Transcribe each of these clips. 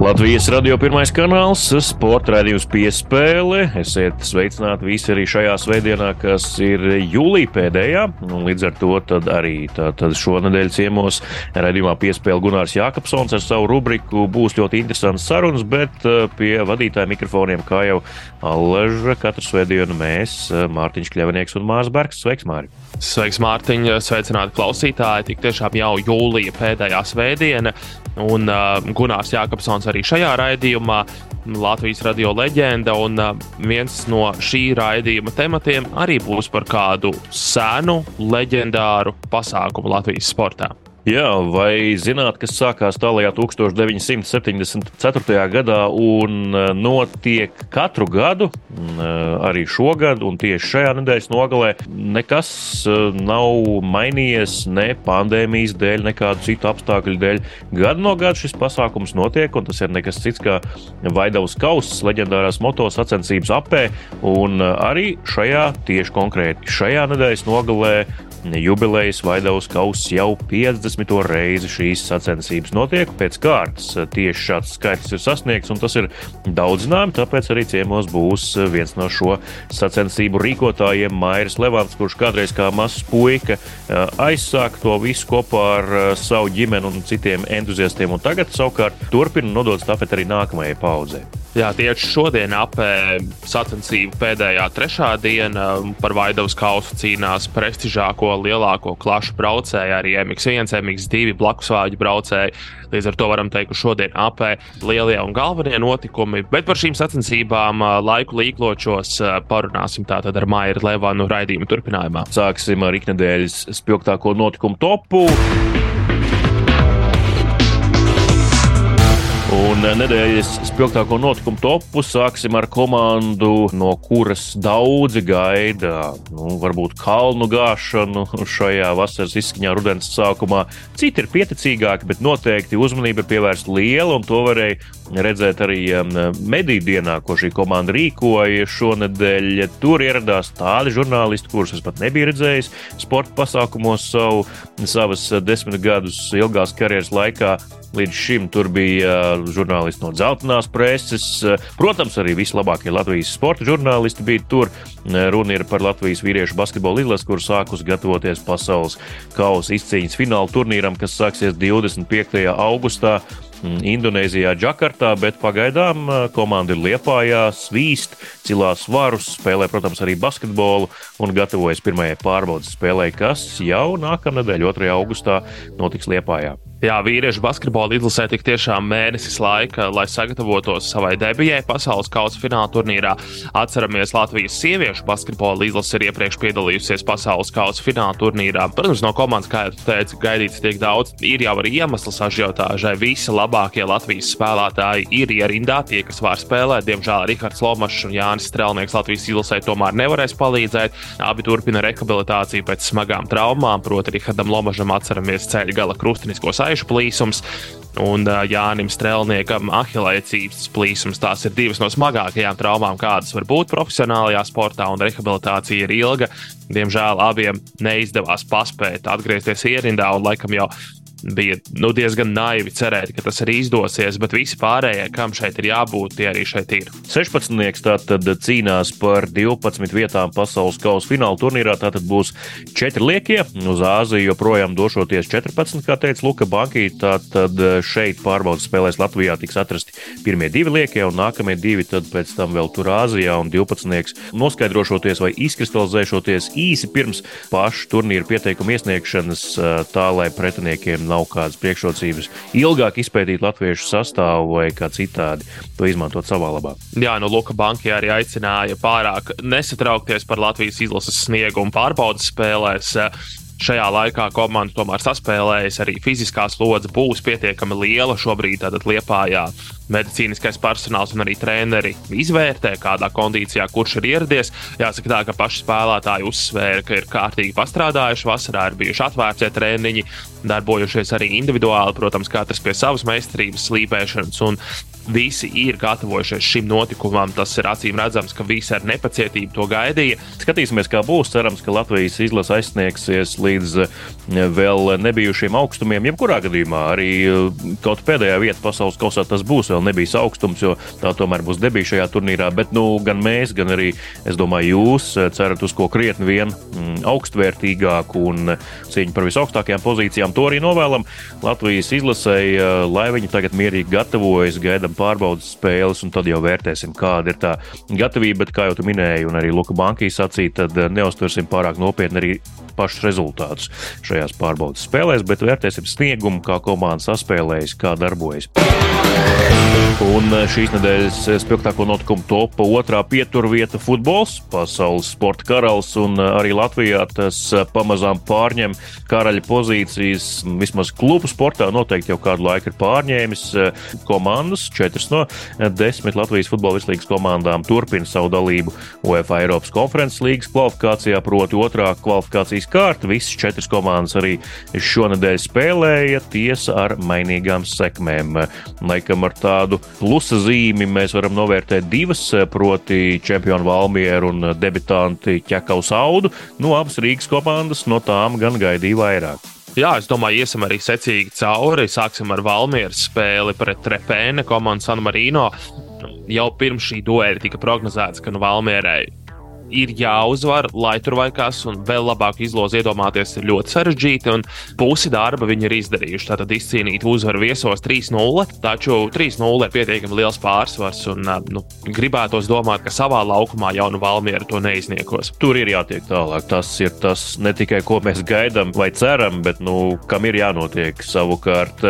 Latvijas radio pirmais kanāls, sporta raidījums piespēle. Esiet sveicināti visi arī šajā svētdienā, kas ir jūlijā pēdējā. Un līdz ar to arī tātad šonadēļ ciemos raidījumā piespēle Gunārs Jākapsons ar savu rubriku. Būs ļoti interesants sarunas, bet eh, pie vadītāja mikrofoniem, kā jau Aleža, katru svētdienu mēs, eh, Mārtiņš Kļavinieks un Mārs Bergs. Sveiks, Māri! Sveiks, Mārtiņ! Sveicināti klausītāji! Tik tiešām jau jūlija pēdējā svētdiena, un uh, Gunārs Jākapsons arī šajā raidījumā. Latvijas radio leģenda, un uh, viens no šī raidījuma tematiem arī būs par kādu senu, leģendāru pasākumu Latvijas sportā. Jā, vai zināt, kas sākās tālākajā 1974. gadā un e, notiek katru gadu, e, arī šogad, un tieši šajā nedēļas nogalē, nekas e, nav mainījies ne pandēmijas dēļ, nekādu citu apstākļu dēļ. Gadu no gada šis pasākums notiek, un tas ir nekas cits kā Vaidavas kausa, leģendārās moto sacensības apē, un arī šajā, tieši konkrēti šajā nedēļas nogalē, jubilejas Vaidavas kausa jau 50. Reizi šīs sacensības notiek pēc kārtas. Tieši šāds skaits ir sasniegts, un tas ir daudz zināms, tāpēc arī ciemos būs viens no šo sacensību rīkotājiem Mairis Levants, kurš kādreiz kā mazs puika aizsāka to visu kopā ar savu ģimeni un citiem entuziastiem, un tagad savukārt turpina nodot stafeti arī nākamajai paudzei. Jā, tieši šodien apē sacensību pēdējā trešā diena par Vaidavas kausu cīnās prestižāko lielāko klašu braucēju, arī MX1, MX2 blakusvāģu braucēju. Līdz ar to varam teikt, ka šodien apē lielie un galvenie notikumi, bet par šīm sacensībām laiku līkločos parunāsim tātad ar Maiju Levanu raidījumu turpinājumā. Sāksim ar iknedēļas spilgtāko notikumu topu. Un nedēļas spilgtāko notikumu topu sāksim ar komandu, no kuras daudzi gaida. Nu, varbūt kalnu gāšanu šajā vasaras izskaņā, rudens sākumā. Citi ir pieticīgāki, bet noteikti uzmanība ir pievērsta liela, un to varēja redzēt arī mediju dienā, ko šī komanda rīkoja šonadēļ. Tur ieradās tādi žurnālisti, kurus es pat nebiju redzējis sporta pasākumos savu, savas desmit gadus ilgās karjeras laikā. Līdz šim tur bija uh, žurnālisti no dzeltenās preses. Uh, protams, arī vislabākie Latvijas sporta žurnālisti bija tur. Uh, runa ir par Latvijas vīriešu basketbola izlasi, kur sākus gatavoties pasaules kausa izcīņas fināla turnīram, kas sāksies 25. augustā. Mm, Indonēzijā, Džakartā, bet pagaidām komanda ir Liepājā, svīst, cilās svarus, spēlē, protams, arī basketbolu un gatavojas pirmajai pārbaudas spēlē, kas jau nākamnedēļ, 2. augustā, notiks Liepājā. Jā, vīriešu basketbola izlasē tik tiešām mēnesis laika, lai sagatavotos savai debijai pasaules kausa fināla turnīrā. Atceramies, Latvijas sieviešu basketbola izlase ir iepriekš piedalījusies pasaules kausa fināla turnīrā. Protams, no komandas, kā jau teicu, gaidīts tiek daudz. Ir jau arī iemesls ažiotāžai. Visi labākie Latvijas spēlētāji ir ierindā, tie, kas var spēlēt. Diemžēl Rihards Lomašs un Jānis Strelnieks Latvijas izlasē tomēr nevarēs palīdzēt. Abi turpina rehabilitāciju pēc smagām traumām, proti, Rihardam Lomašam atceramies ceļa gala krustiniskos gaišu plīsums. Un Jānis Strēlniekam ahilēcības plīsums. Tās ir divas no smagākajām traumām, kādas var būt profesionālajā sportā, un rehabilitācija ir ilga. Diemžēl abiem neizdevās paspēt atgriezties ierindā, un laikam jau bija nu, diezgan naivi cerēt, ka tas arī izdosies, bet visi pārējie, kam šeit ir jābūt, tie arī šeit ir. 16. tātad cīnās par 12 vietām pasaules kausa fināla turnīrā. Tātad būs 4 liekie. Uz Āziju joprojām došoties 14, kā teica Luka Bankī. Tātad šeit pārbaudas spēlēs Latvijā tiks atrasti pirmie divi liekie un nākamie divi tad pēc tam vēl tur Āzijā un 12. noskaidrošoties vai izkristalizēšoties īsi pirms pašu turnīra pieteikuma iesniegšanas, tā lai pretiniekiem nav kādas priekšrocības ilgāk izpētīt latviešu sastāvu vai kā citādi to izmantot savā labā. Jā, nu, Luka Banka arī aicināja pārāk nesatraukties par Latvijas izlases sniegumu pārbaudas spēlēs. Šajā laikā komanda tomēr saspēlējas, arī fiziskā slodze būs pietiekami liela. Šobrīd tātad Liepājā medicīniskais personāls un arī treneri izvērtē, kādā kondīcijā kurš ir ieradies. Jāsaka, tā, ka paši spēlētāji uzsvēra, ka ir kārtīgi pastrādājuši, vasarā ir bijuši atvērtie treniņi, darbojušies arī individuāli, protams, katrs pie savas meistarības, slīpēšanas un visi ir gatavojušies šim notikumam. Tas ir acīm redzams, ka visi ar nepacietību to gaidīja. Skatīsimies, kā būs. Cerams, ka Latvijas izlase aizsniegsies līdz eh, vēl nebijušiem augstumiem. Jebkurā gadījumā arī eh, kaut pēdējā vieta pasaules kausā tas būs. Vēl nebija augstums, jo tā tomēr būs debija šajā turnīrā. Bet nu, gan mēs, gan arī domāju, jūs eh, cerat uz ko krietni vien mm, augstvērtīgāku un cīņu par visaugstākajām pozīcijām. To arī novēlam Latvijas izlasēji, lai viņi tagad mierīgi gatavojas, gaidām pārbaudas spēles, un tad jau vērtēsim, kāda ir tā gatavība. Bet, kā jau tu minēji, un arī Luka Bankī sacīja, tad eh, neuztversim pārāk nopietni arī pašus rezultātus šajās pārbaudas spēlēs, bet vērtēsim sniegumu, kā komanda saspēlējas, kā darbojas. Un eh, šīs nedēļas spilgtāko notikumu topa otrā pieturvieta - futbols, pasaules sporta karalis, un eh, arī Latvijā tas pamazām pārņem karaļa pozīcijas. Vismaz klubu sportā noteikti jau kādu laiku ir pārņēmis komandas četras no desmit Latvijas futbola vislīgas komandām turpina savu dalību UEFA Eiropas konferences līgas kvalifikācijā, proti otrā kvalifikācijas kārta. Visas četras komandas arī šonadēļ spēlēja, tiesa ar mainīgām sekmēm. Laikam ar tādu plusa zīmi mēs varam novērtēt divas, proti čempionu Valmieru un debitanti Ķekaus Audu. No abas Rīgas komandas no tām gan gaidīja vairāk. Jā, es domāju, iesim arī secīgi cauri. Sāksim ar Valmieras spēli pret Repēne komandu San Marino. Jau pirms šī duēļa tika prognozēts, ka nu Valmierai ir jāuzvar, lai tur vai kas, un vēl labāk izlozi iedomāties ir ļoti sarežģīti. Pusi darba viņi ir izdarījuši. Tātad izcīnīt uzvaru viesos 3-0, taču 3-0 ir pietiekami liels pārsvars. Un, nu, gribētos domāt, ka savā laukumā jaunu Valmieru to neizniekos. Tur ir jātiek tālāk. Tas ir tas ne tikai, ko mēs gaidām vai ceram, bet nu, kam ir jānotiek. Savukārt,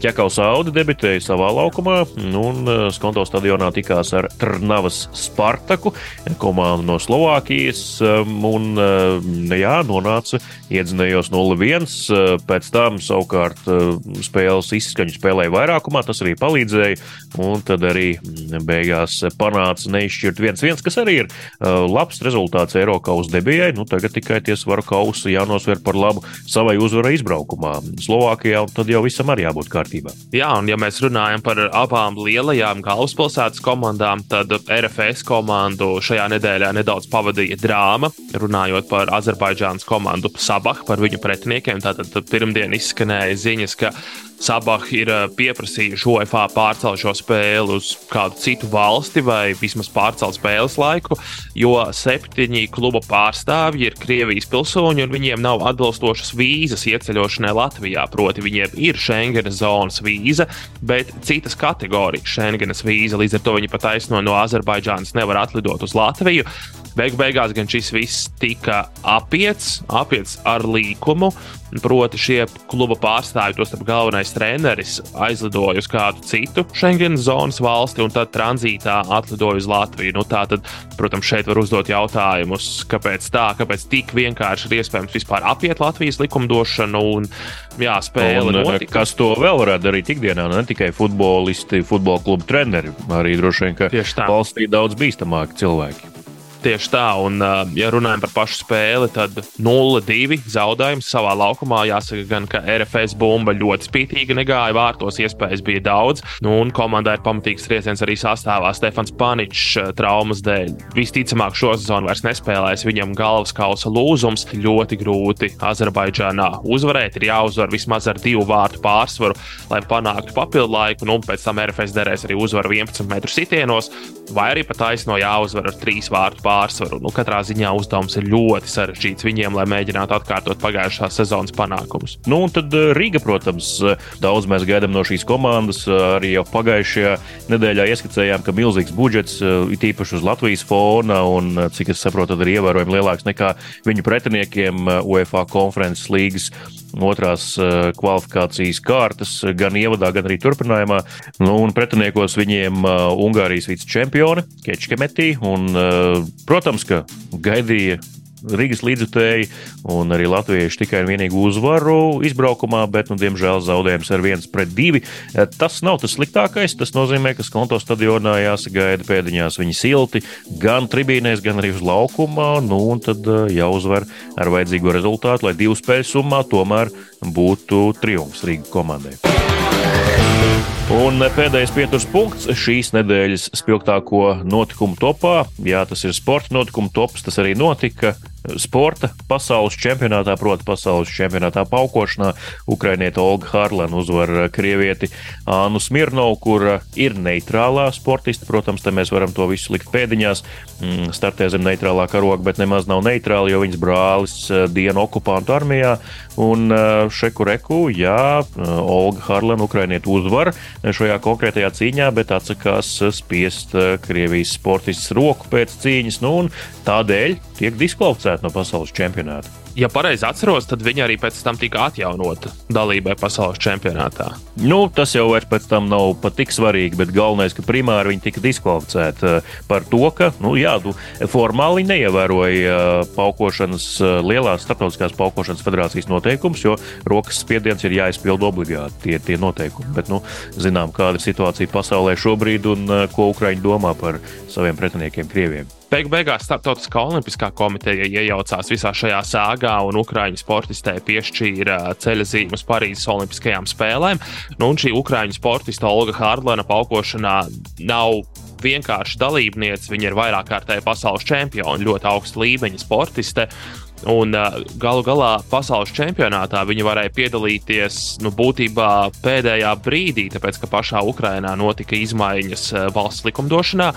Čekaus Audi debitēja savā laukumā, nu, un Skonto stadionā tikās ar Trnavas Spartaku, komandu no Slovākijas. Slovākijas, um, un uh, jā, nonāca iedzinējos 0-1. Uh, pēc tam savukārt uh, spēles izskaņu spēlēja vairākumā, tas arī palīdzēja, un tad arī mm, beigās panāca neizšķirt 1-1, kas arī ir labs rezultāts Eiropas debijai. Nu, tagad tikai tie svaru kausi jānosver par labu savai uzvarai izbraukumā Slovākijā, un tad jau visam arī jābūt kārtībā. Jā, un ja mēs runājam par abām lielajām galvaspilsētas komandām, tad RFS komandu šajā nedēļā nedaudz pavadīja drāma, runājot par Azerbaidžānas komandu Sabahu, par viņu pretiniekiem. Tātad pirmdien izskanēja ziņas, ka Sabah ir eh, pieprasījuši UEFA pārcelt šo spēli uz kādu citu valsti vai vismaz pārcelt spēles laiku, jo septiņi kluba pārstāvji ir Krievijas pilsoņi un viņiem nav atbilstošas vīzas ieceļošanai Latvijā. Proti, viņiem ir Schengenas zonas vīza, bet citas kategorijas Schengenas vīza. Līdz ar to viņi pat aizno no Azerbaidžānas nevar atlidot uz Latviju. Beigu beigās gan šis viss tika apiets, apiets ar līkumu. Proti, šie kluba pārstāvji, tostarp galvenais treneris, aizlidoja uz kādu citu Schengen zonas valsti un tad tranzītā atlidoja uz Latviju. Nu, tā tad, protams, šeit var uzdot jautājumus, kāpēc tā, kāpēc tik vienkārši ir iespējams vispār apiet Latvijas likumdošanu un jā, spēle. Un, notika. kas to vēl varētu darīt ikdienā, ne tikai futbolisti, futbola klubu treneri, arī droši vien, ka valstī daudz bīstamāki cilvēki. Tieši tā, un, ja runājam par pašu spēli, tad 0-2 zaudējums savā laukumā. Jāsaka, gan, ka RFS bumba ļoti spītīgi negāja vārtos, iespējas bija daudz. Nu, un komandai ir pamatīgs trieciens arī sastāvā. Stefans Paničs traumas dēļ visticamāk šo sezonu vairs nespēlēs. Viņam galvas kausa lūzums ļoti grūti Azerbaidžānā uzvarēt. Ir jāuzvar vismaz ar divu vārtu pārsvaru, lai panāktu papildu laiku. Nu, pēc tam RFS derēs arī uzvaru 11 metru sitienos, vai arī pat aizno jāuzvar ar trīs vārtu pārsvaru pārsvaru. Nu, katrā ziņā uzdevums ir ļoti sarežģīts viņiem, lai mēģinātu atkārtot pagājušās sezonas panākumus. Nu, un tad eh, Rīga, protams, eh, daudz mēs gaidām no šīs komandas. Eh, arī jau pagājušajā nedēļā ieskicējām, ka milzīgs budžets ir īpaši uz Latvijas fona, un cik es saprotu, ir ievērojami lielāks nekā viņu pretiniekiem UEFA konferences līgas otrās kvalifikācijas kārtas, gan ievadā, gan arī turpinājumā. Nu, un pretiniekos viņiem Ungārijas vicečempioni Kečkemetī un Protams, ka gaidīja Rīgas līdzutēji un arī latvieši tikai un vienīgi uzvaru izbraukumā, bet, nu, diemžēl, zaudējums ar 1 pret 2. Tas nav tas sliktākais. Tas nozīmē, ka Skonto stadionā jāsagaida pēdiņās viņi silti gan tribīnēs, gan arī uz laukuma. Nu, un tad jāuzvar ar vajadzīgo rezultātu, lai divu spēļu summā tomēr būtu triumfs Rīgas komandai. Un pēdējais pieturas punkts šīs nedēļas spilgtāko notikumu topā. Jā, tas ir sporta notikumu tops, tas arī notika sporta pasaules čempionātā, proti, pasaules čempionātā paukošanā. Ukrainieta Olga Harlana uzvar krievieti Ānu Smirnovu, kur ir neitrālā sportiste. Protams, te mēs varam to visu likt pēdiņās. Mm, startē zem neitrālā karoga, bet nemaz nav neitrāla, jo viņas brālis eh, dienu okupantu armijā. Un eh, šeku reku, jā, eh, Olga Harlana Ukrainieta uzvar šajā konkrētajā cīņā, bet atsakās spiest Krievijas sportistas roku pēc cīņas. Nu, tādēļ tiek diskvalificēta no pasaules čempionāta. Ja pareizi atceros, tad viņa arī pēc tam tika atjaunota dalībai pasaules čempionātā. Nu, tas jau vairs pēc tam nav pat tik svarīgi, bet galvenais, ka primāri viņa tika diskvalificēta eh, par to, ka, nu, jā, tu formāli neievēroja eh, paukošanas, eh, lielās starptautiskās paukošanas federācijas noteikumus, jo rokas spiediens ir jāizpild obligāti tie, tie noteikumi. Bet, nu, zinām, kāda ir situācija pasaulē šobrīd un ko Ukraiņi domā par saviem pretiniekiem Krieviem. Beigu beigās Startautiskā olimpiskā komiteja iejaucās visā šajā sāgā un Ukrāņu sportistē piešķīra ceļa zīmi uz Parīzes Olimpiskajām spēlēm. Nu, un šī Ukrāņu sportista Olga Hārdlana paukošanā nav vienkārši dalībniece, viņa ir vairāk kārtēja pasaules čempione, ļoti augsta līmeņa sportiste. Un uh, galu galā pasaules čempionātā viņi varēja piedalīties nu, būtībā pēdējā brīdī, tāpēc ka pašā Ukrainā notika izmaiņas uh, valsts likumdošanā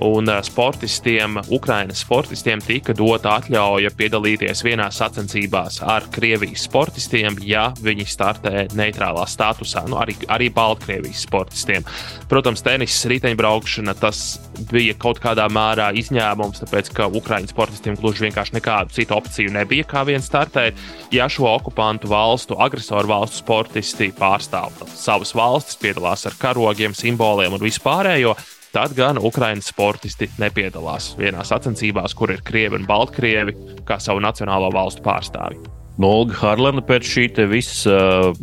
un eh, sportistiem, Ukraiņas sportistiem tika dota atļauja piedalīties vienā sacensībās ar Krievijas sportistiem, ja viņi startē neitrālā statusā, nu, arī, arī Baltkrievijas sportistiem. Protams, tenis, riteņbraukšana tas bija kaut kādā mērā izņēmums, tāpēc ka Ukraiņu sportistiem gluži vienkārši nekādu citu opciju nebija, kā vien startēt. Ja šo okupantu valstu, agresoru valstu sportisti pārstāv savas valstis, piedalās ar karogiem, simboliem un vispārējo, tad gan Ukraiņas sportisti nepiedalās vienā sacensībās, kur ir krievi un baltkrievi kā savu nacionālo valstu pārstāvji. Olga Harlana pēc šī visa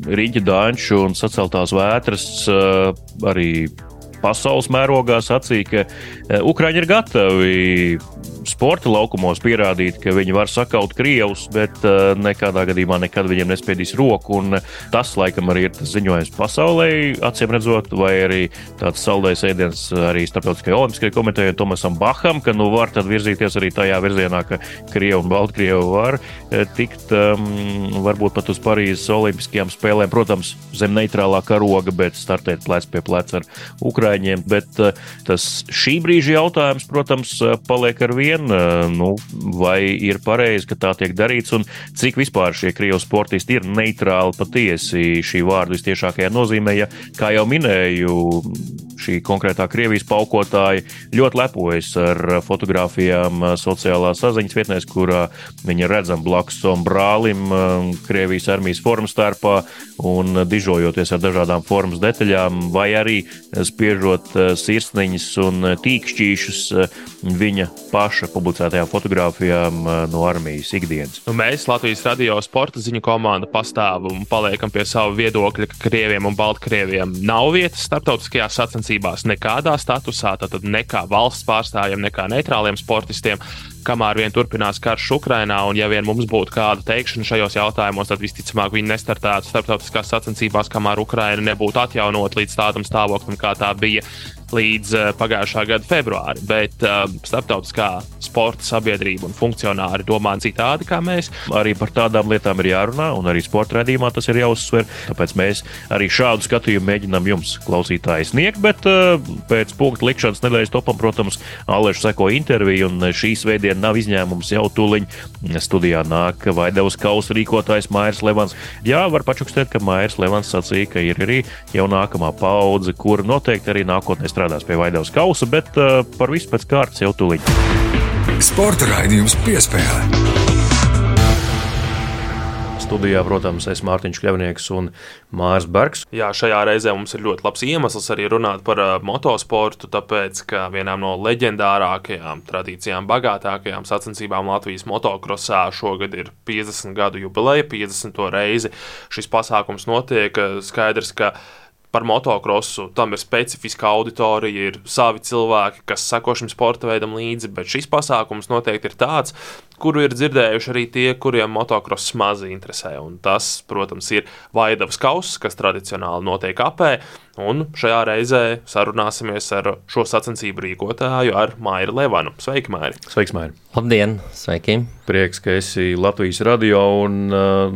rīķa dāņu un saceltās vētras arī pasaules mērogā sacīja, ka Ukraiņi ir gatavi sporta laukumos pierādīt, ka viņi var sakaut krievus, bet uh, nekādā gadījumā nekad viņiem nespiedīs roku. Tas, laikam, arī ir tas ziņojums pasaulē, acīm redzot, vai arī tāds saldējs ēdiens arī starptautiskajai olimpiskajai komitejai Tomasam Baham, ka nu var virzīties arī tajā virzienā, ka Krievi un Baltkrievi var eh, tikt um, varbūt pat uz Parīzes olimpiskajām spēlēm, protams, zem neitrālā karoga, bet startēt plec pie pleca ar Ukraiņiem. Bet uh, tas šī brīža jautājums, protams, paliek ar vienu vien, nu, vai ir pareizi, ka tā tiek darīts, un cik vispār šie krievu sportisti ir neitrāli patiesi šī vārdu vistiešākajā nozīmē. Ja, kā jau minēju, šī konkrētā Krievijas paukotāja ļoti lepojas ar fotografijām sociālās saziņas vietnēs, kurā viņa redzama blakus savam brālim Krievijas armijas formas starpā un dižojoties ar dažādām formas detaļām, vai arī spiežot sirsniņas un tīkšķīšus viņa paša publicētajām fotografijām no armijas ikdienas. Nu, mēs Latvijas radio sporta ziņu komanda pastāvam un paliekam pie sava viedokļa, ka Krieviem un Baltkrieviem nav vietas starptautiskajās sacensībās nekādā statusā, tad ne kā valsts pārstāvjiem, ne kā neitrāliem sportistiem kamēr vien turpinās karš Ukrainā, un ja vien mums būtu kāda teikšana šajos jautājumos, tad visticamāk viņi nestartētu starptautiskās sacensībās, kamēr Ukraina nebūtu atjaunot līdz tādam stāvoklim, kā tā bija līdz uh, pagājušā gada februārim. Bet uh, starptautiskā sporta sabiedrība un funkcionāri domā citādi kā mēs. Arī par tādām lietām ir jārunā, un arī sporta redzījumā tas ir jāuzsver. Tāpēc mēs arī šādu skatījumu mēģinām jums, klausītāji, sniegt. Bet uh, pēc punktu likšanas nedēļas topam, protams, Alēša seko interviju, un šīs veidienas nav izņēmums jau tuliņ. Studijā nāk Vaidevas kausa rīkotājs Mairs Levans. Jā, var pačukstēt, ka Mairs Levans sacīja, ka ir arī jau nākamā paudze, kur noteikti arī nākotnē strādās pie Vaidavas kausa, bet uh, par visu pēc kārtas jau tūlīt. Sporta raidījums piespēlē. Studijā, protams, es Mārtiņš Kļavnieks un Mārs Bergs. Jā, šajā reizē mums ir ļoti labs iemesls arī runāt par motosportu, tāpēc, ka vienām no leģendārākajām, tradīcijām bagātākajām sacensībām Latvijas motokrosā šogad ir 50 gadu jubileja, 50. reizi šis pasākums notiek. Skaidrs, ka par motocrossu. Tam ir specifiska auditorija, ir savi cilvēki, kas seko šim sporta veidam līdzi, bet šis pasākums noteikti ir tāds, kuru ir dzirdējuši arī tie, kuriem motocross maz interesē. Un tas, protams, ir Vaidavas kauss, kas tradicionāli notiek apē. Un šajā reizē sarunāsimies ar šo sacensību rīkotāju, ar Maiju Levanu. Sveiki, Maija! Sveiks, Maija! Labdien! Sveiki! Prieks, ka esi Latvijas radio un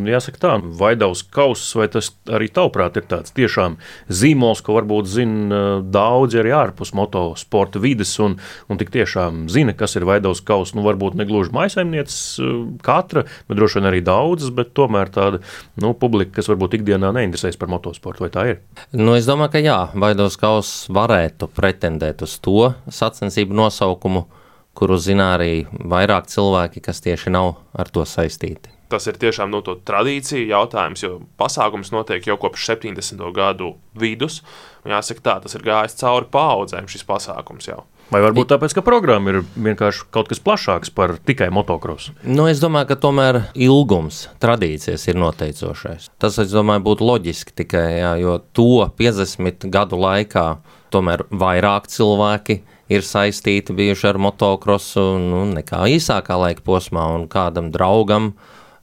jāsaka tā, Vaidavas kauss, vai tas arī tavuprāt ir tāds tiešām zīmols, ko varbūt zina daudzi arī ārpus motosporta vides un, un tik tiešām zina, kas ir Vaidavas kauss. Nu, varbūt ne gluži maisaimnieces katra, bet droši vien arī daudzas, bet tomēr tāda nu, publika, kas varbūt ikdienā neinteresējas par motosportu, vai tā ir? Nu, es domāju, ka jā, Vaidos Kauss varētu pretendēt uz to sacensību nosaukumu, kuru zina arī vairāk cilvēki, kas tieši nav ar to saistīti. Tas ir tiešām no nu, tradīciju jautājums, jo pasākums notiek jau kopš 70. gadu vidus. Jāsaka, tā tas ir gājis cauri paudzēm šis pasākums jau. Vai varbūt tāpēc, ka programma ir vienkārši kaut kas plašāks par tikai motocrossu? Nu, es domāju, ka tomēr ilgums, tradīcijas ir noteicošais. Tas, es domāju, būtu loģiski tikai, jā, jo to 50 gadu laikā tomēr vairāk cilvēki ir saistīti bijuši ar motocrossu nu, nekā īsākā laika posmā un kādam draugam.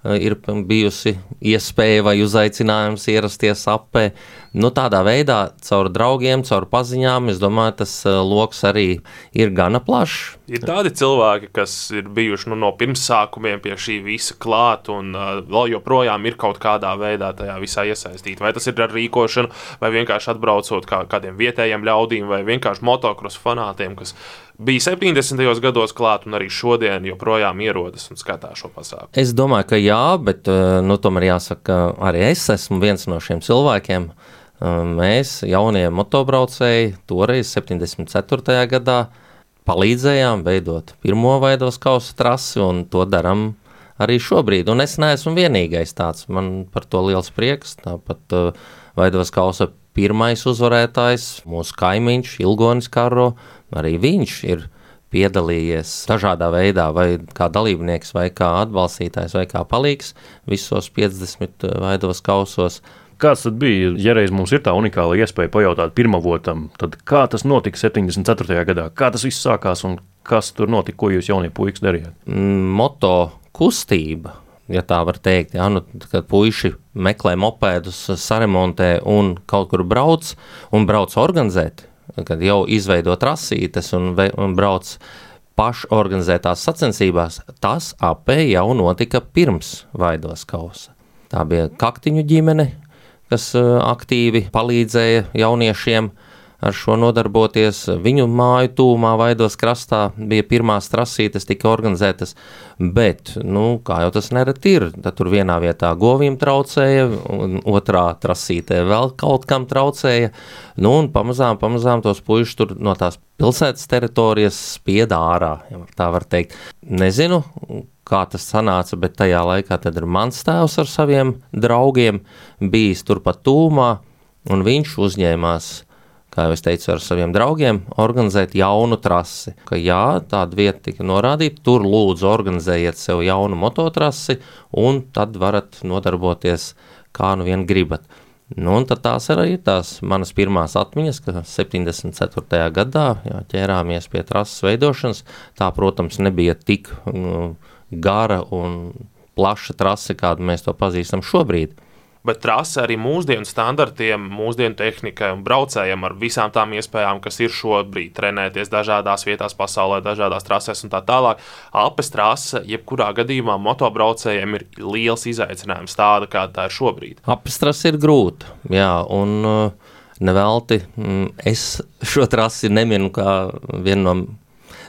Eh, ir bijusi iespēja vai uzaicinājums ierasties apē. Nu, tādā veidā, caur draugiem, caur paziņām, es domāju, tas uh, lokus arī ir gana plašs. Ir tādi cilvēki, kas ir bijuši nu, no pirmsākumiem pie šī visa klāt un uh, vēl joprojām ir kaut kādā veidā tajā visā iesaistīti. Vai tas ir ar rīkošanu, vai vienkārši atbraucot kā kādiem vietējiem ļaudīm, vai vienkārši motocross fanātiem, kas bija 70. gados klāt un arī šodien joprojām ierodas un skatās šo pasākumu. Es domāju, ka jā, bet nu, tomēr jāsaka, arī es esmu viens no šiem cilvēkiem. Uh, Mēs, jaunie motobraucēji, toreiz 74. gadā palīdzējām veidot pirmo veidos kausa trasi, un to darām arī šobrīd. Un es neesmu vienīgais tāds. Man par to liels prieks. Tāpat uh, veidos kausa pirmais uzvarētājs, mūsu kaimiņš, Ilgonis Karo, arī viņš ir piedalījies dažādā veidā, vai kā dalībnieks, vai kā atbalstītājs, vai kā palīgs visos 50 veidos kausos. Kāds tad bija, ja reiz mums ir tā unikāla iespēja pajautāt pirmavotam, tad kā tas notika 74. gadā, kā tas viss sākās un kas tur notika, ko jūs jaunie puikas darījāt? Mm, moto kustība, ja tā var teikt, ja, nu, kad puiši meklē mopēdus, saremontē un kaut kur brauc un brauc organizēt, kad jau izveido trasītes un, un brauc pašorganizētās sacensībās, tas apē jau notika pirms Vaidos kausa. Tā bija kaktiņu ģimene, kas eh, aktīvi palīdzēja jauniešiem ar šo nodarboties. Viņu māju tūmā Vaidos krastā bija pirmās trasītes, tika organizētas, bet, nu, kā jau tas nereti ir, tad tur vienā vietā govīm traucēja, un otrā trasītē vēl kaut kam traucēja, nu, un pamazām, pamazām tos puišus tur no tās pilsētas teritorijas spieda ārā, ja tā var teikt. Nezinu, kā tas sanāca, bet tajā laikā tad ir mans tēvs ar saviem draugiem bijis turpat tūmā, un viņš uzņēmās, kā jau es teicu, ar saviem draugiem organizēt jaunu trasi. Ka jā, tāda vieta tika norādīta, tur lūdzu organizējiet sev jaunu mototrasi, un tad varat nodarboties kā nu vien gribat. Nu, tās arī ir tās manas pirmās atmiņas, ka 74. gadā jā, ķērāmies pie trases veidošanas. Tā, protams, nebija tik nu, gara un plaša trase, kādu mēs to pazīstam šobrīd. Bet trase arī mūsdienu standartiem, mūsdienu tehnikai un braucējiem ar visām tām iespējām, kas ir šobrīd, trenēties dažādās vietās pasaulē, dažādās trasēs un tā tālāk. Alpes trase, jebkurā gadījumā, motobraucējiem ir liels izaicinājums, tāda kā tā ir šobrīd. Alpes trase ir grūta, jā, un uh, nevelti mm, es šo trasi neminu kā vienu no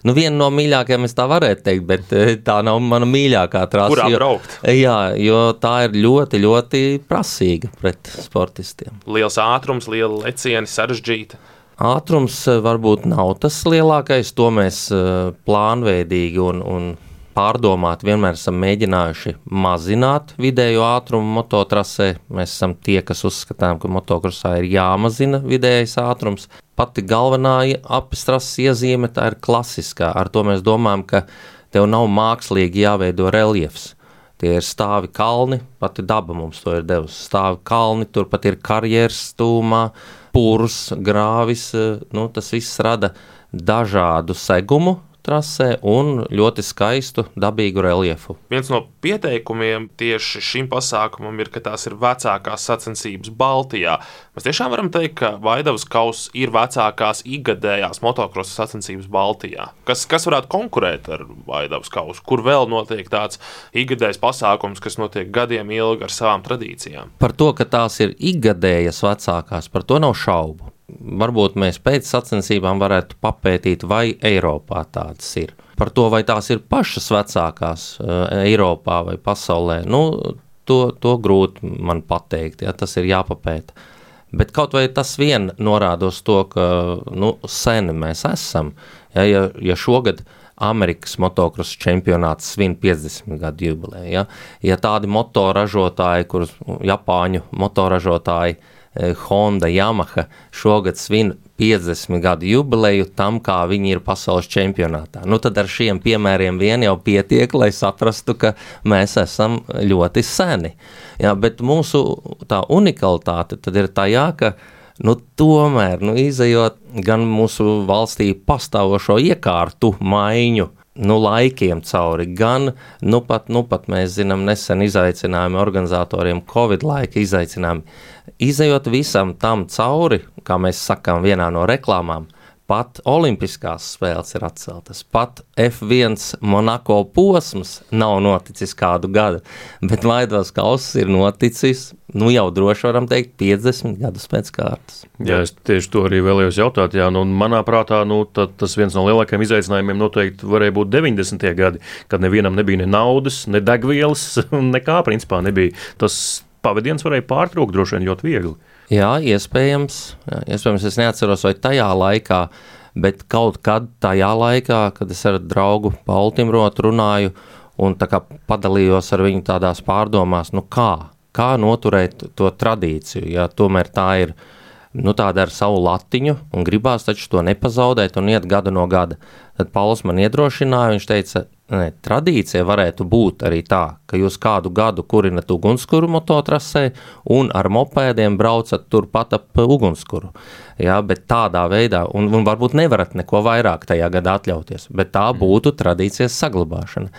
nu, viena no mīļākajām, es tā varētu teikt, bet eh, tā nav mana mīļākā trase. Kurā braukt? Jā, jo tā ir ļoti, ļoti prasīga pret sportistiem. Liels ātrums, liela lecieni, sarežģīta. Ātrums eh, varbūt nav tas lielākais, to mēs eh, plānveidīgi un, un pārdomāti vienmēr esam mēģinājuši mazināt vidējo ātrumu mototrasē. Mēs esam tie, kas uzskatām, ka motokrosā ir jāmazina vidējais ātrums. Pati galvenā apistrases iezīme tā ir klasiskā. Ar to mēs domājam, ka tev nav mākslīgi jāveido reliefs. Tie ir stāvi kalni, pati daba mums to ir devusi. Stāvi kalni, turpat ir karjeras stūmā, pūrs, grāvis. Nu, tas viss rada dažādu segumu, trasē un ļoti skaistu dabīgu reliefu. Viens no pieteikumiem tieši šim pasākumam ir, ka tās ir vecākās sacensības Baltijā. Mēs tiešām varam teikt, ka Vaidavas kausa ir vecākās ikgadējās motocrossa sacensības Baltijā. Kas, kas varētu konkurēt ar Vaidavas kausu? Kur vēl notiek tāds ikgadējs pasākums, kas notiek gadiem ilgi ar savām tradīcijām? Par to, ka tās ir ikgadējas vecākās, par to nav šaubu varbūt mēs pēc sacensībām varētu papētīt, vai Eiropā tādas ir. Par to, vai tās ir pašas vecākās uh, Eiropā vai pasaulē, nu, to, to grūti man pateikt, ja tas ir jāpapēta. Bet kaut vai tas vien norāda uz to, ka nu, seni mēs esam. Ja, ja, ja šogad Amerikas motocross čempionāts svin 50 gadu jubileju, ja, ja tādi motoražotāji, kurus Japāņu motoražotāji uh, Eh, Honda, Yamaha šogad svin 50 gadu jubileju tam, kā viņi ir pasaules čempionātā. Nu, tad ar šiem piemēriem vien jau pietiek, lai saprastu, ka mēs esam ļoti seni. Jā, bet mūsu tā unikalitāte tad ir tajā, ka nu, tomēr, nu, izējot gan mūsu valstī pastāvošo iekārtu maiņu, nu, laikiem cauri, gan nu pat, nu pat mēs zinām nesen izaicinājumi organizatoriem, Covid laika izaicinājumi. Izejot visam tam cauri, kā mēs sakām vienā no reklāmām, pat Olimpiskās spēles ir atceltas, pat F1 Monako posms nav noticis kādu gadu, bet Laidvas kauss ir noticis, nu jau droši varam teikt, 50 gadus pēc kārtas. Jā, es tieši to arī vēlējos jautāt, jā, nu, manā prātā, nu, tas viens no lielākajiem izaicinājumiem noteikti varēja būt 90. gadi, kad nevienam nebija ne naudas, ne degvielas, nekā principā nebija. Tas pavadiens varēja pārtrūkt droši vien ļoti viegli. Jā, iespējams. Jā, iespējams, es neatceros, vai tajā laikā, bet kaut kad tajā laikā, kad es ar draugu Paulu Timrotu runāju un padalījos ar viņu tādās pārdomās, nu kā, kā noturēt to tradīciju, ja tomēr tā ir nu, tāda ar savu latiņu, un gribās taču to nepazaudēt un iet gadu no gada. Tad Pauls man iedrošināja, viņš teica, ne, tradīcija varētu būt arī tā, ka jūs kādu gadu kurinat ugunskura mototrasē un ar mopēdiem braucat turpat ap ugunskuru. Jā, bet tādā veidā, un, un varbūt nevarat neko vairāk tajā gadā atļauties, bet tā mm. būtu tradīcijas saglabāšana.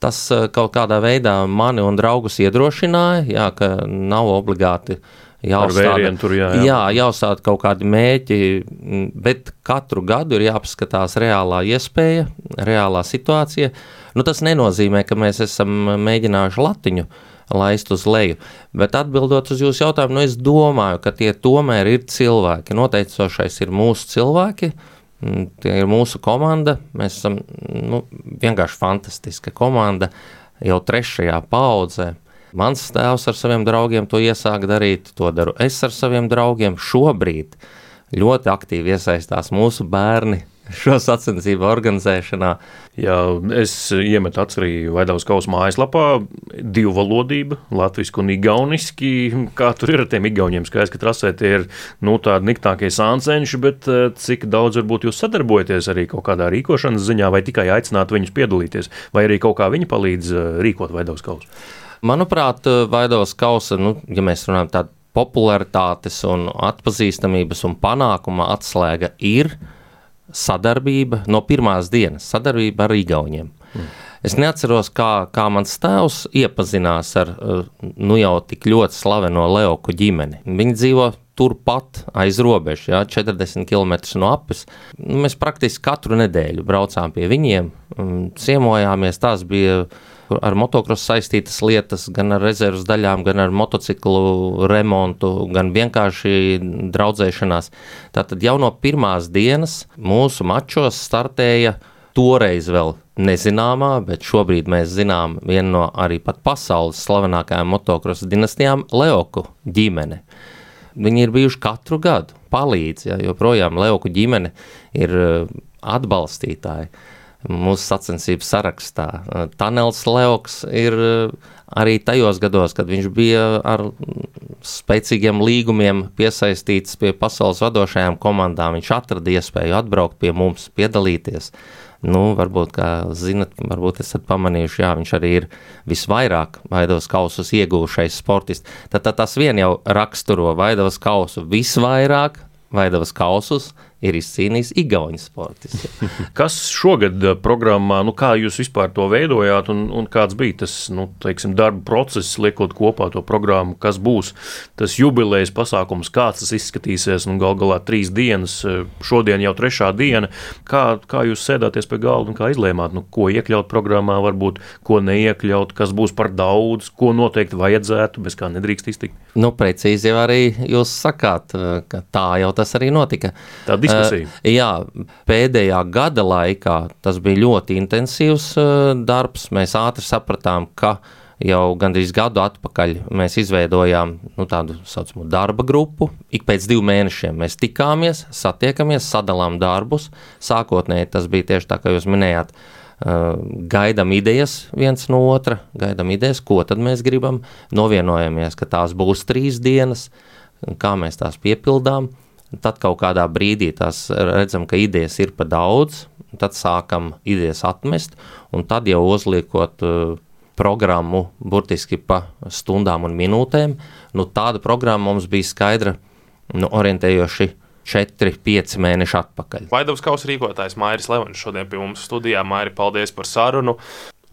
Tas eh, kaut kādā veidā mani un draugus iedrošināja, jā, ka nav obligāti uh, jāuzstāda, tur, jā, jā. Jā, jāuzstāda kaut kādi mērķi, bet katru gadu ir jāpaskatās reālā iespēja, reālā situācija. Nu, tas nenozīmē, ka mēs esam mēģinājuši latiņu laist uz leju, bet atbildot uz jūsu jautājumu, nu, es domāju, ka tie tomēr ir cilvēki. Noteicošais ir mūsu cilvēki, tie ir mūsu komanda, mēs esam nu, vienkārši fantastiska komanda jau trešajā paudzē Mans tēvs ar saviem draugiem to iesāk darīt, to daru es ar saviem draugiem. Šobrīd ļoti aktīvi iesaistās mūsu bērni šo sacensību organizēšanā. Jā, es iemetu acis Vaidavas kausa mājaslapā, divu valodību, latviešu un igauniski. Kā tur ir ar tiem igauniem? Skaidrs, ka trasē tie ir nu, tādi niktākie sāncenši, bet eh, cik daudz varbūt jūs sadarbojaties arī kaut kādā rīkošanas ziņā, vai tikai aicināt viņus piedalīties, vai arī kaut kā viņi palīdz eh, rīkot Vaidavas kausu? Manuprāt, Vaidovas kausa, nu, ja mēs runājam tādu popularitātes un atpazīstamības un panākuma atslēga ir sadarbība no pirmās dienas, sadarbība ar Igauniem. Mm. Es neatceros, kā, kā mans tēvs iepazinās ar nu jau tik ļoti slaveno Leoku ģimeni. Viņi dzīvo turpat aiz robežas, ja, 40 km no apes. Mēs praktiski katru nedēļu braucām pie viņiem, ciemojāmies. Tās bija ar motocrossu saistītas lietas, gan ar rezerves daļām, gan ar motociklu remontu, gan vienkārši draudzēšanās. Tātad jau no pirmās dienas mūsu mačos startēja toreiz vēl nezināmā, bet šobrīd mēs zinām vienu no arī pat pasaules slavenākajām motocrossu dinastijām - Leoku ģimene. Viņi ir bijuši katru gadu palīdzi, ja, joprojām Leoku ģimene ir eh, atbalstītāji. Mūsu sacensību sarakstā. Tanels Leoks ir arī tajos gados, kad viņš bija ar spēcīgiem līgumiem piesaistīts pie pasaules vadošajām komandām, viņš atrada iespēju atbraukt pie mums, piedalīties. Nu, varbūt, kā zinat, varbūt esat pamanījuši, jā, viņš arī ir visvairāk Vaidovas kausus iegūšais sportists. Tad, tad tas vien jau raksturo Vaidovas kausu visvairāk, Vaidovas kausus ir izcīnījis Igaunijas sportists. Kas šogad eh, programmā, nu kā jūs vispār to veidojāt un, un kāds bija tas, nu, teiksim, darba process, liekot kopā to programmu, kas būs tas jubilejas pasākums, kāds tas izskatīsies, nu gal galā trīs dienas, eh, šodien jau trešā diena, kā, kā jūs sēdāties pie galda un kā izlēmāt, nu, ko iekļaut programmā, varbūt, ko neiekļaut, kas būs par daudz, ko noteikti vajadzētu, bez kā nedrīkst iztikt. Nu, precīzi jau arī jūs sakāt, eh, ka tā jau tas arī notika. Tā diskusija. Uh, jā, pēdējā gada laikā tas bija ļoti intensīvs uh, darbs. Mēs ātri sapratām, ka jau gandrīz gadu atpakaļ mēs izveidojām nu, tādu saucamu darba grupu. Ik pēc diviem mēnešiem mēs tikāmies, satiekamies, sadalām darbus. Sākotnēji tas bija tieši tā, kā jūs minējāt. Uh, gaidām idejas viens no otra, gaidām idejas, ko tad mēs gribam. Novienojamies, ka tās būs trīs dienas, kā mēs tās piepildām. Uh, Tad kaut kādā brīdī tās redzam, ka idejas ir pa daudz, tad sākam idejas atmest, un tad jau uzliekot uh, programmu burtiski pa stundām un minūtēm. Nu, tāda programma mums bija skaidra, nu, orientējoši 4-5 mēneši atpakaļ. Vaidovs Kausa rīkotājs Mairis Levans šodien pie mums studijā. Mairi, paldies par sarunu!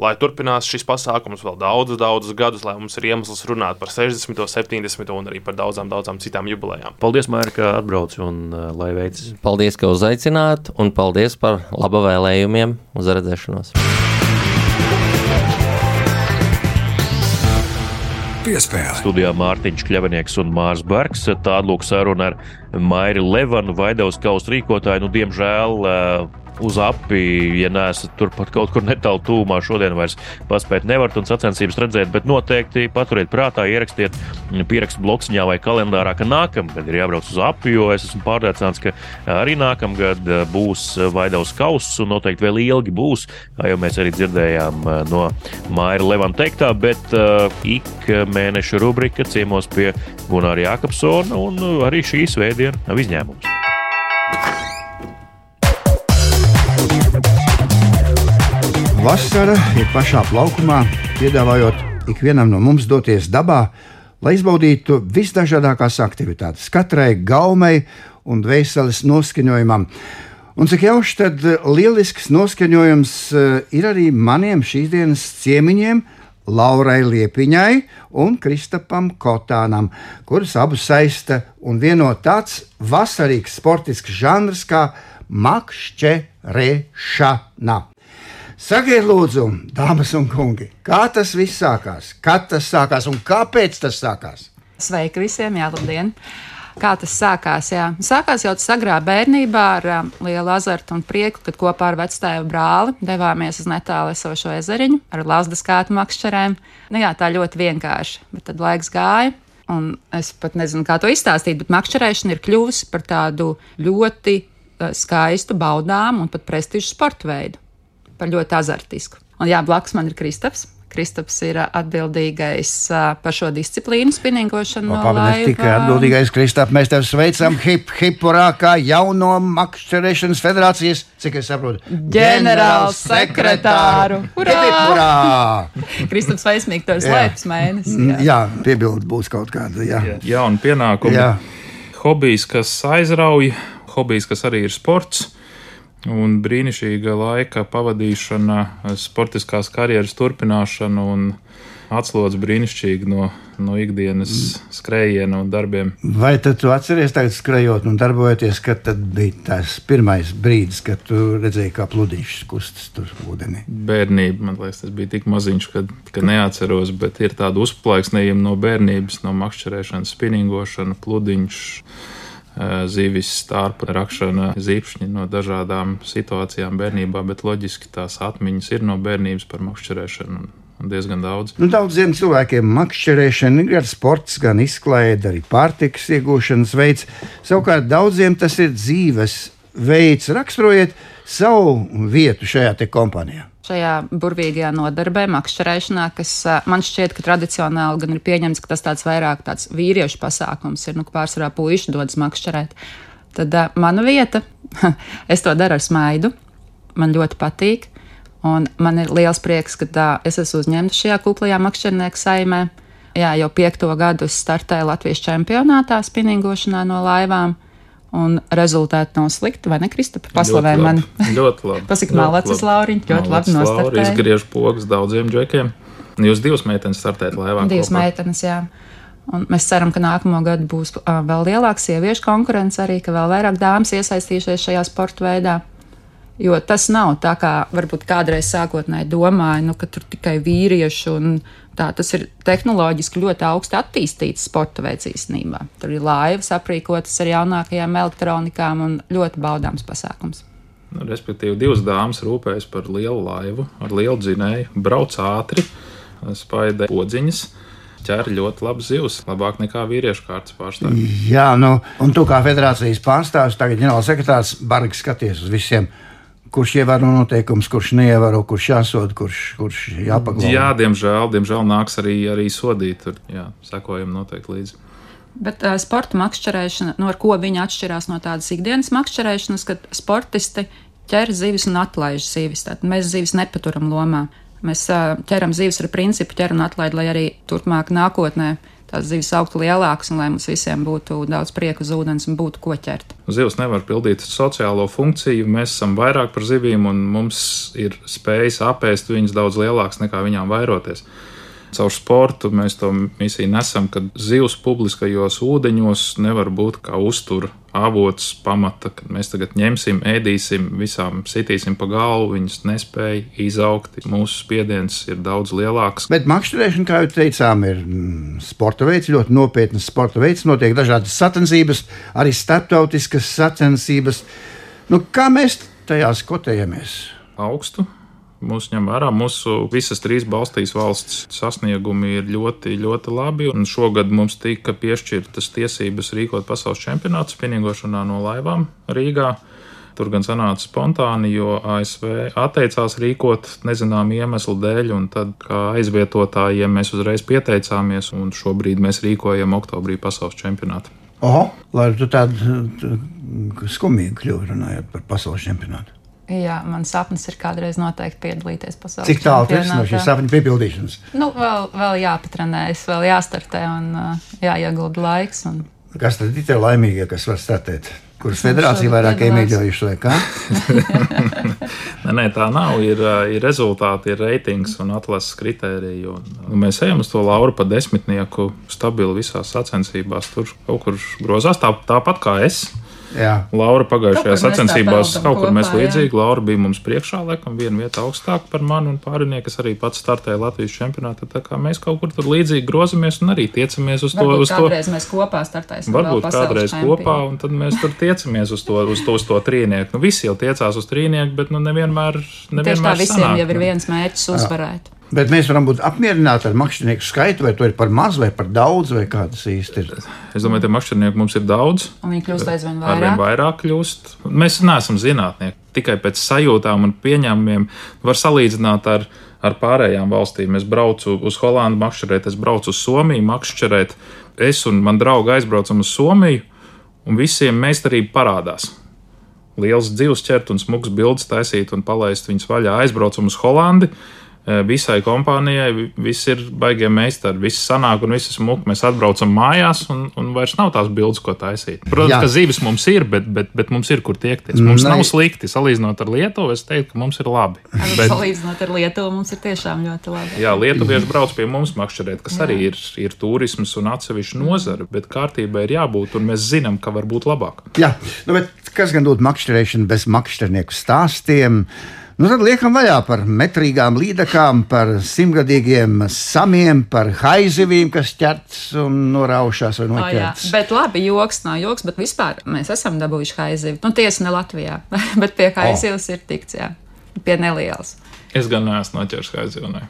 Lai turpinās šis pasākums vēl daudzus, daudzus gadus, lai mums ir iemesls runāt par 60, 70 un arī par daudzām, daudzām citām jubilejām. Paldies, Mērķis, ka atbrauc un uh, lai veicas. Paldies, ka uzaicināt, un paldies par laba vēlējumiem uz redzēšanos. Piespēle. Studijā Mārtiņš Kļavinieks un Mārs Bergs. Tāda lūk saruna ar Mairi Levanu, Vaidavas kausa rīkotāju. Nu, diemžēl uh, uz api, ja neesat turpat kaut kur netālu tūmā, šodien vairs paspēt nevarat un sacensības redzēt, bet noteikti paturiet prātā, ierakstiet pierakstu bloksiņā vai kalendārā, ka nākamgad ir jābrauc uz api, jo es esmu pārliecināts, ka arī nākamgad būs Vaidavs kauss un noteikti vēl ilgi būs, kā jau mēs arī dzirdējām no Maira Levana teiktā, bet uh, ik mēneša rubrika ciemos pie Gunāra Jākapsona un arī šī svētdiena nav izņēmums. Vasara ir pašā plaukumā, piedāvājot ikvienam no mums doties dabā, lai izbaudītu visdažādākās aktivitātes, katrai gaumei un dvēseles noskaņojumam. Un cik jauši, tad lielisks noskaņojums eh, ir arī maniem šīs dienas ciemiņiem, Laurai Liepiņai un Kristapam Kotānam, kurus abus saista un vieno tāds vasarīgs sportisks žanrs kā makšķerēšana. Sakiet, lūdzu, dāmas un kungi, kā tas viss sākās? Kad tas sākās un kāpēc tas sākās? Sveiki visiem, jā, labdien! Kā tas sākās? Jā. Sākās jau agrā bērnībā ar um, lielu azartu un prieku, kad kopā ar vectēvu brāli devāmies uz netālu esošo ezeriņu ar lasdas kātu makšķerēm. Nu, jā, tā ļoti vienkārši, bet tad laiks gāja. Un es pat nezinu, kā to izstāstīt, bet makšķerēšana ir kļuvusi par tādu ļoti uh, skaistu, baudāmu un pat prestižu sporta veidu par ļoti azartisku. Un jā, blakus man ir Kristaps. Kristaps ir atbildīgais par šo disciplīnu, spinningošanu. No Pagaidām, tikai atbildīgais Kristaps. Mēs tevi sveicam hip, hipurā, kā jauno makšķerēšanas federācijas, cik es saprotu, ģenerāls sekretāru. Hurā! Kristaps Vaismīgi, to ir slēpts mēnesis. Jā, jā piebildi būs kaut kāda. Jā, jā un pienākumi. Jā. Hobijs, kas aizrauj, hobijs, kas arī ir sports un brīnišķīga laika pavadīšana, sportiskās karjeras turpināšana un atslodz brīnišķīgi no, no ikdienas skrējiena un darbiem. Vai tad tu atceries, tagad skrejot un darbojoties, kad tad bija tas pirmais brīdis, kad tu redzēji, kā pludiņš kustas tur ūdenī? Bērnība, man liekas, tas bija tik maziņš, ka, ka neatceros, bet ir tāda uzplaiksnījuma no bērnības, no makšķerēšanas, spinningošana, pludiņš zivis, stārpa rakšana, zīpšņi no dažādām situācijām bērnībā, bet loģiski tās atmiņas ir no bērnības par makšķerēšanu. Diezgan daudz. Nu, daudziem cilvēkiem makšķerēšana ir gan sports, gan izklaide, arī pārtikas iegūšanas veids. Savukārt daudziem tas ir dzīves veids. Raksturojiet savu vietu šajā kompānijā? Šajā burvīgajā nodarbē, makšķerēšanā, kas man šķiet, ka tradicionāli gan ir pieņemts, ka tas tāds vairāk tāds vīriešu pasākums ir, nu, ka pārsvarā puiši dodas makšķerēt. Tad uh, mana vieta, es to daru ar smaidu, man ļoti patīk, un man ir liels prieks, ka uh, es esmu uzņemta šajā kuplajā makšķernieku saimē. Jā, jau piekto gadu es startēju Latvijas čempionātā spinningošanā no laivām. Un rezultāti nav slikti, vai ne, Kristap? Paslavē Ļoti mani. labi. Ļoti labi. Pasaka, malacis, Lauriņ, ļoti labi nostartēji. Izgriež pogas daudziem džekiem. Jūs divas meitenes startējat laivā. Divas kopā. meitenes, jā. Un mēs ceram, ka nākamo gadu būs vēl lielāka sieviešu konkurence, arī ka vēl vairāk dāmas iesaistīsies šajā sporta veidā. Jo tas nav tā, kā varbūt kādreiz sākotnēji domāja, nu, ka tur tikai vīrieši un tā. Tas ir tehnoloģiski ļoti augsti attīstīts sporta veids īstenībā. Tur ir laivas aprīkotas ar jaunākajām elektronikām un ļoti baudāms pasākums. Nu, respektīvi, divas dāmas rūpējas par lielu laivu, ar lielu dzinēju, brauc ātri, spaida podziņas. Ķer ļoti labi zivs, labāk nekā vīriešu kārtas pārstāvji. Jā, nu, un tu kā federācijas pārstāvis, tagad ģenerālsekretārs, bargi skaties uz visiem. Kurš ievēro noteikumus, kurš neievēro, kurš jāsod, kurš, kurš jāpaglābj. Jā, diemžēl, diemžēl nāks arī, arī sodīt. Tur, jā, sekojam noteikti līdzi. Bet uh, sporta makšķerēšana, no ko viņa atšķirās no tādas ikdienas makšķerēšanas, kad sportisti ķer zivis un atlaiž zivis. Tātad mēs zivis nepaturam lomā. Mēs uh, ķeram zivis ar principu ķer un atlaid, lai arī turpmāk nākotnē tās zivis augtu lielākas un lai mums visiem būtu daudz prieku uz ūdens un būtu ko ķert. Zivs nevar pildīt sociālo funkciju. Mēs esam vairāk par zivīm, un mums ir spējas apēst viņas daudz lielākas nekā viņām vairoties. Caur sportu mēs to misiju nesam, ka zivs publiskajos ūdeņos nevar būt kā uztura avots, pamata, kad mēs tagad ņemsim, ēdīsim, visām sitīsim pa galvu, viņas nespēja izaugt. Mūsu spiediens ir daudz lielāks. Bet makšķerēšana, kā jau teicām, ir mm, sporta veids, ļoti nopietns sporta veids. Notiek dažādas sacensības, arī starptautiskas sacensības. Nu, kā mēs tajās kotējamies? Augstu. Mūsu ņem vērā, mūsu visas trīs Baltijas valsts sasniegumi ir ļoti, ļoti labi. Un šogad mums tika piešķirtas tiesības rīkot pasaules čempionātu spinningošanā no laivām Rīgā. Tur gan sanāca spontāni, jo ASV atteicās rīkot nezināmu iemeslu dēļ, un tad, kā aizvietotājiem, mēs uzreiz pieteicāmies, un šobrīd mēs rīkojam oktobrī pasaules čempionātu. Oho, lai tu tādu skumīgu kļūdu runājot par pasaules čempionātu. Jā, man sapnis ir kādreiz noteikti piedalīties pasaules Cik tālu tas ir no šīs sapņu piepildīšanas? Nu, vēl, vēl jāpatrenējas, vēl jāstartē un uh, jāiegulda laiks. Un... Kas tad ir tie laimīgie, kas var startēt? Kuras federācija šogad vairāk iemīļojuši vai kā? Nē, nē, tā nav. Ir, ā, ir rezultāti, ir reitings un atlases kritēriji. Un, un mēs ejam uz to Lauru pa desmitnieku stabili visās sacensībās. Tur kaut kur grozās tā, tāpat kā es. Jā. Laura pagājušajā mēs sacensībās kaut kur mēs kopā, jā. līdzīgi. Laura bija mums priekšā, laikam, viena vieta augstāk par mani un pārējie, kas arī pats startēja Latvijas čempionātā. Tā kā mēs kaut kur tur līdzīgi grozamies un arī tiecamies uz to. Varbūt Uz to. kādreiz mēs kopā startēsim. Varbūt kādreiz čempionu. kopā, un tad mēs tur tiecamies uz to, uz to, uz to trīnieku. Nu, visi jau tiecās uz trīnieku, bet nu, nevienmēr, Tieši tā nevienmēr visiem sanāk, jau ir nu. viens mērķis uzvarēt. Bet mēs varam būt apmierināti ar makšķernieku skaitu, vai to ir par maz, vai par daudz, vai kā tas īsti ir. Es domāju, ka makšķernieku mums ir daudz. Un viņi kļūst aizvien Arvien vairāk. vairāk kļūst. Mēs neesam zinātnieki. Tikai pēc sajūtām un pieņēmumiem var salīdzināt ar, ar pārējām valstīm. Es braucu uz Holandu makšķerēt, es braucu uz Somiju makšķerēt. Es un man draugi aizbraucam uz Somiju, un visiem meistarība parādās. Liels dzīves ķert un smags bildes taisīt un palaist viņus vaļā. Aizbraucam uz Holandi. Eh, Visai kompānijai vi- viss ir baigie meistari, viss sanāk un viss ir smuki. Mēs atbraucam mājās un, un vairs nav tās bildes, ko taisīt. Protams, Jā. Ka zīves mums ir, bet, bet, bet mums ir kur tiekties. Mums Nē. nav slikti. Salīdzinot ar Lietuvu, es teiktu, ka mums ir labi. Bet... Bet, Salīdzinot ar Lietuvu, mums ir tiešām ļoti labi. jā, lietuvieši brauc pie mums makšķerēt, kas Jā. arī ir, ir turisms un atsevišķa nozara, bet kārtībai ir jābūt, un mēs zinām, ka var būt labāk. Jā, nu, bet kas gan būtu makšķerēšana bez makšķernieku stāstiem? Nu, tad liekam vaļā par metrīgām līdakām, par simtgadīgiem samiem, par haizivīm, kas ķerts un noraušās vai noķerts. Bet labi, joks nav joks, bet vispār mēs esam dabūjuši haizivi. Nu, tiesa ne Latvijā, bet pie haizivs ir tikts, jā, pie nelielas. Es gan neesmu noķers kā aizjūnai.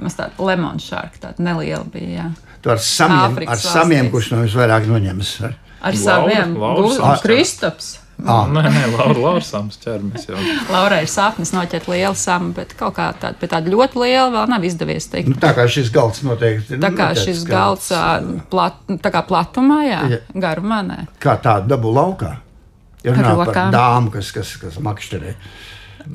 Mums tāda lemon shark, tāda neliela bija, jā. Tu ar samiem, Āfrikas ar samiem valstīs. kurš no jums vairāk noņems. Ar. Ar Laura- saviem. Kristaps. Ah. Nē, nē, Laura, Laura Sams ķermies jau. Laurai ir sapnis noķert lielu samu, bet kaut kā tāda, bet tāda ļoti liela vēl nav izdevies tikt. Nu, tā kā šis galds noteikti ir. Tā kā noteikts šis galds ā, plat, tā kā platumā, jā, Jā. garumā, nē. Kā tādu dabu laukā. Ja runā par rokām. dāmu, kas, kas, kas makšķerē.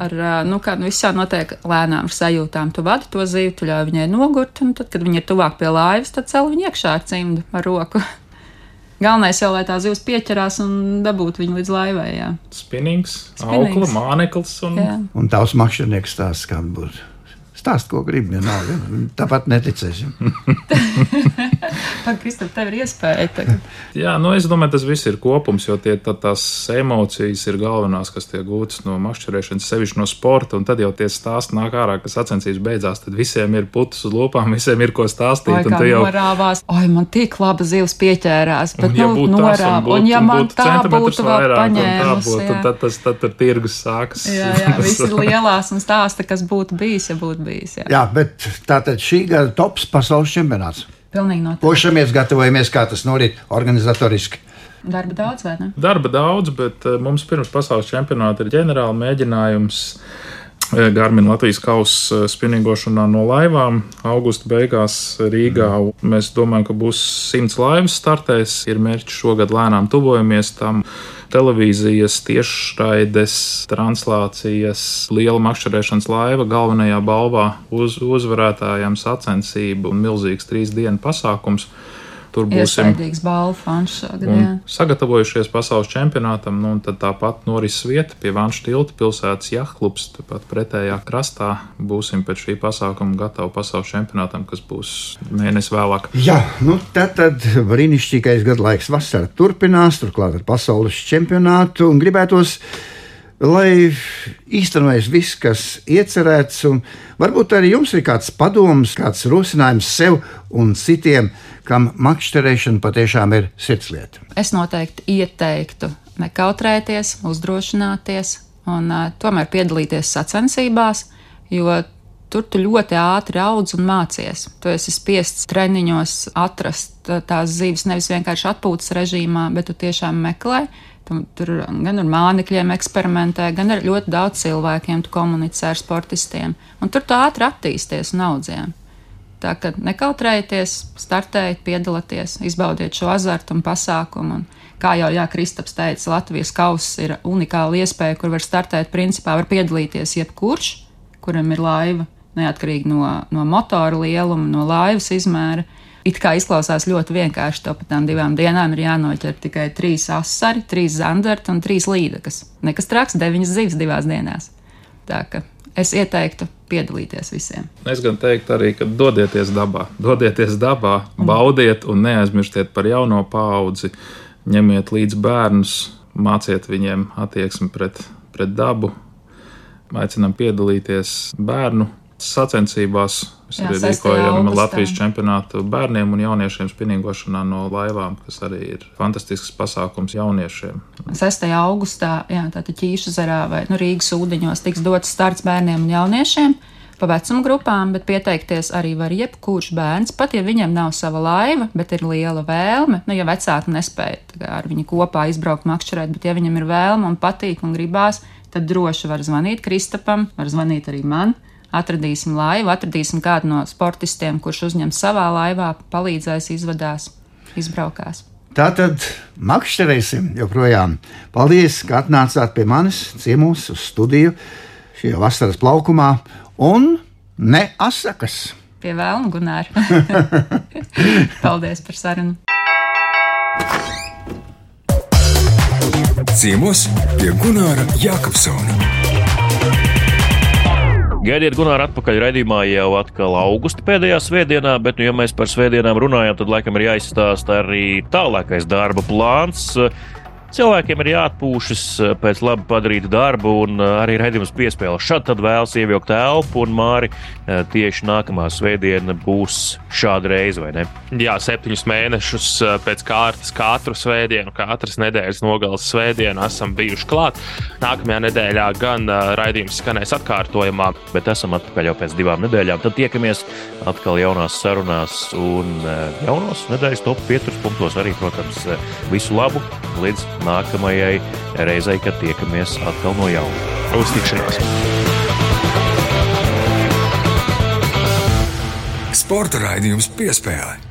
Ar, nu, kā, nu, jau notiek lēnām sajūtām. Tu vadi to zīvi, tu ļauj viņai nogurt, un tad, kad viņa ir tuvāk pie laivas, tad cel viņu iekšā ar cimdu, ar roku. Galvenais jau, lai tā zivs pieķerās un dabūtu viņu līdz laivai. Jā. Spinnings, aukla, māneklis un Jā. Un tavs makšķernieks stāsta, kā būtu. Stāst, ko gribi. vienalga. Tāpat neticēsim. Pat Kristap, tev ir iespēja tagad. Jā, nu es domāju, tas viss ir kopums, jo tie, tā, tās emocijas ir galvenās, kas tiek gūtas no makšķerēšanas, sevišķi no sporta. Un tad jau tie stāsti nāk ārā, ka sacensības beidzās. Tad visiem ir putas uz lopām, visiem ir ko stāstīt. Vai un jau norāvās, oi, man tik laba zivs pieķērās, bet, Un, ja nu, norāva. un, būtu, Un, ja un man būtu tā būtu vēl vairāk, un tā paņēmusi, būtu, jā. tad tas tad, tad tirgus sākas. Jā, jā, viss ir lielās un stāsta, kas būtu bijis, ja būtu bijis. Jā, Jā, bet tātad šī gada tops pasaules čempionāts. pilnīgi noteikti. Košamies, gatavojamies, kā tas norit organizatoriski. Darba daudz, vai ne? Darba daudz, bet eh, mums pirms pasaules čempionāta ir ģenerāla mēģinājums. Eh, Garmin Latvijas kausa spinningošanā no laivām. Augusta beigās Rīgā mēs domājam, ka būs simts laivas startēs. Ir mērķis šogad lēnām tuvojamies tam. Televīzijas, tiešraides, translācijas, liela makšķerēšanas laiva galvenajā balvā uz uzvarētājiem sacensību un milzīgs trīs dienu pasākums. Tur būsim Iespaidīgs balvu fons šogad. jā. sagatavojušies pasaules čempionātam. Nu, un tad tāpat norises vieta pie Vanša tilta pilsētas jachtklubs, tāpat pretējā krastā. Būsim pēc šī pasākuma gatavi pasaules čempionātam, kas būs mēnesi vēlāk. Jā, nu tad, tad brīnišķīgais gadu laiks vasara turpinās, turklāt ar pasaules čempionātu un gribētos. Lai īstenojas viss, kas iecerēts, un varbūt arī jums ir kāds padoms, kāds rosinājums sev un citiem, kam makšķerēšana patiešām ir sirdslieta. Es noteikti ieteiktu nekautrēties, uzdrošināties un uh, tomēr piedalīties sacensībās, jo tur tu ļoti ātri audz un mācies. Tu esi spiests treniņos atrast uh, tās zivis nevis vienkārši atpūtas režīmā, bet tu tiešām meklē. Tu, tur gan ar mānekļiem eksperimentē, gan ar ļoti daudz cilvēkiem tu komunicē ar sportistiem. Un tur tu ātri attīsties un audzēji. Tā kā nekautrējieties, startējiet, piedalieties, izbaudiet šo azartu un pasākumu. Un, kā jau Jā, Kristaps teica, Latvijas kausa ir unikāla iespēja, kur var startēt. Principā var piedalīties jebkurš, kuram ir laiva, neatkarīgi no, no motora lieluma, no laivas izmēra. It kā izklausās ļoti vienkārši, to pat tām divām dienām ir jānoķer tikai trīs asari, trīs zandarti un trīs līdekas. Nekas traks, deviņas zivs divās dienās. Tā kā es ieteiktu piedalīties visiem. Es gan teiktu arī, ka dodieties dabā, dodieties dabā, baudiet un neaizmirstiet par jauno paudzi. Ņemiet līdzi bērnus, māciet viņiem attieksmi pret, pret dabu, aicinām piedalīties bērnu sacensībās. Mēs arī 6. rīkojam. Latvijas čempionātu bērniem un jauniešiem spinningošanā no laivām, kas arī ir fantastisks pasākums jauniešiem. 6. augustā, jā, tātad Ķīšu zarā vai nu, Rīgas ūdeņos tiks dots starts bērniem un jauniešiem. Pa vecuma grupām, bet pieteikties arī var jebkurš bērns, pat ja viņam nav sava laiva, bet ir liela vēlme. Nu, ja vecāki nespēja ar viņu kopā izbraukt, makšķerēt, bet ja viņam ir vēlme un patīk un gribās, tad droši var zvanīt Kristapam, var zvanīt arī man. Atradīsim laivu, atradīsim kādu no sportistiem, kurš uzņem savā laivā, palīdzēs, izvadās, izbraukās. Tā tad makšķerēsim joprojām. Paldies, ka atnācāt pie manis ciemos uz studiju šajā vasaras plaukumā. Un ne asakas! Pie vēlna, Gunār. Paldies par sarunu! Ciemos pie Gunāra Jākapsona. Gaidiet, Gunār, atpakaļ raidījumā jau atkal augusta pēdējā svētdienā, bet, nu, ja mēs par svētdienām runājam, tad laikam ir jāizstāsta arī tālākais darba plāns. Cilvēkiem ir jāatpūšas pēc labi padarīta darba, un arī raidījums piespēle. Šādi tad vēlas ievilkt elpu, un Māri tieši nākamā svētdiena būs šāda reize, vai ne? Jā, septiņus mēnešus eh, pēc kārtas, katru svētdienu, katras nedēļas nogalas svētdienu esam bijuši klāt. Nākamajā nedēļā gan raidījums skanēs atkārtojumā. Bet esam atpakaļ jau pēc divām nedēļām. Tad tiekamies atkal jaunās sarunās un eh, jaunos nedēļas top 5 punktos arī, protams, eh, visu labu līdz nākamajai reizei, kad tiekamies atkal no jauna. Uz tikšanos! Sporta raidījums piespēlē.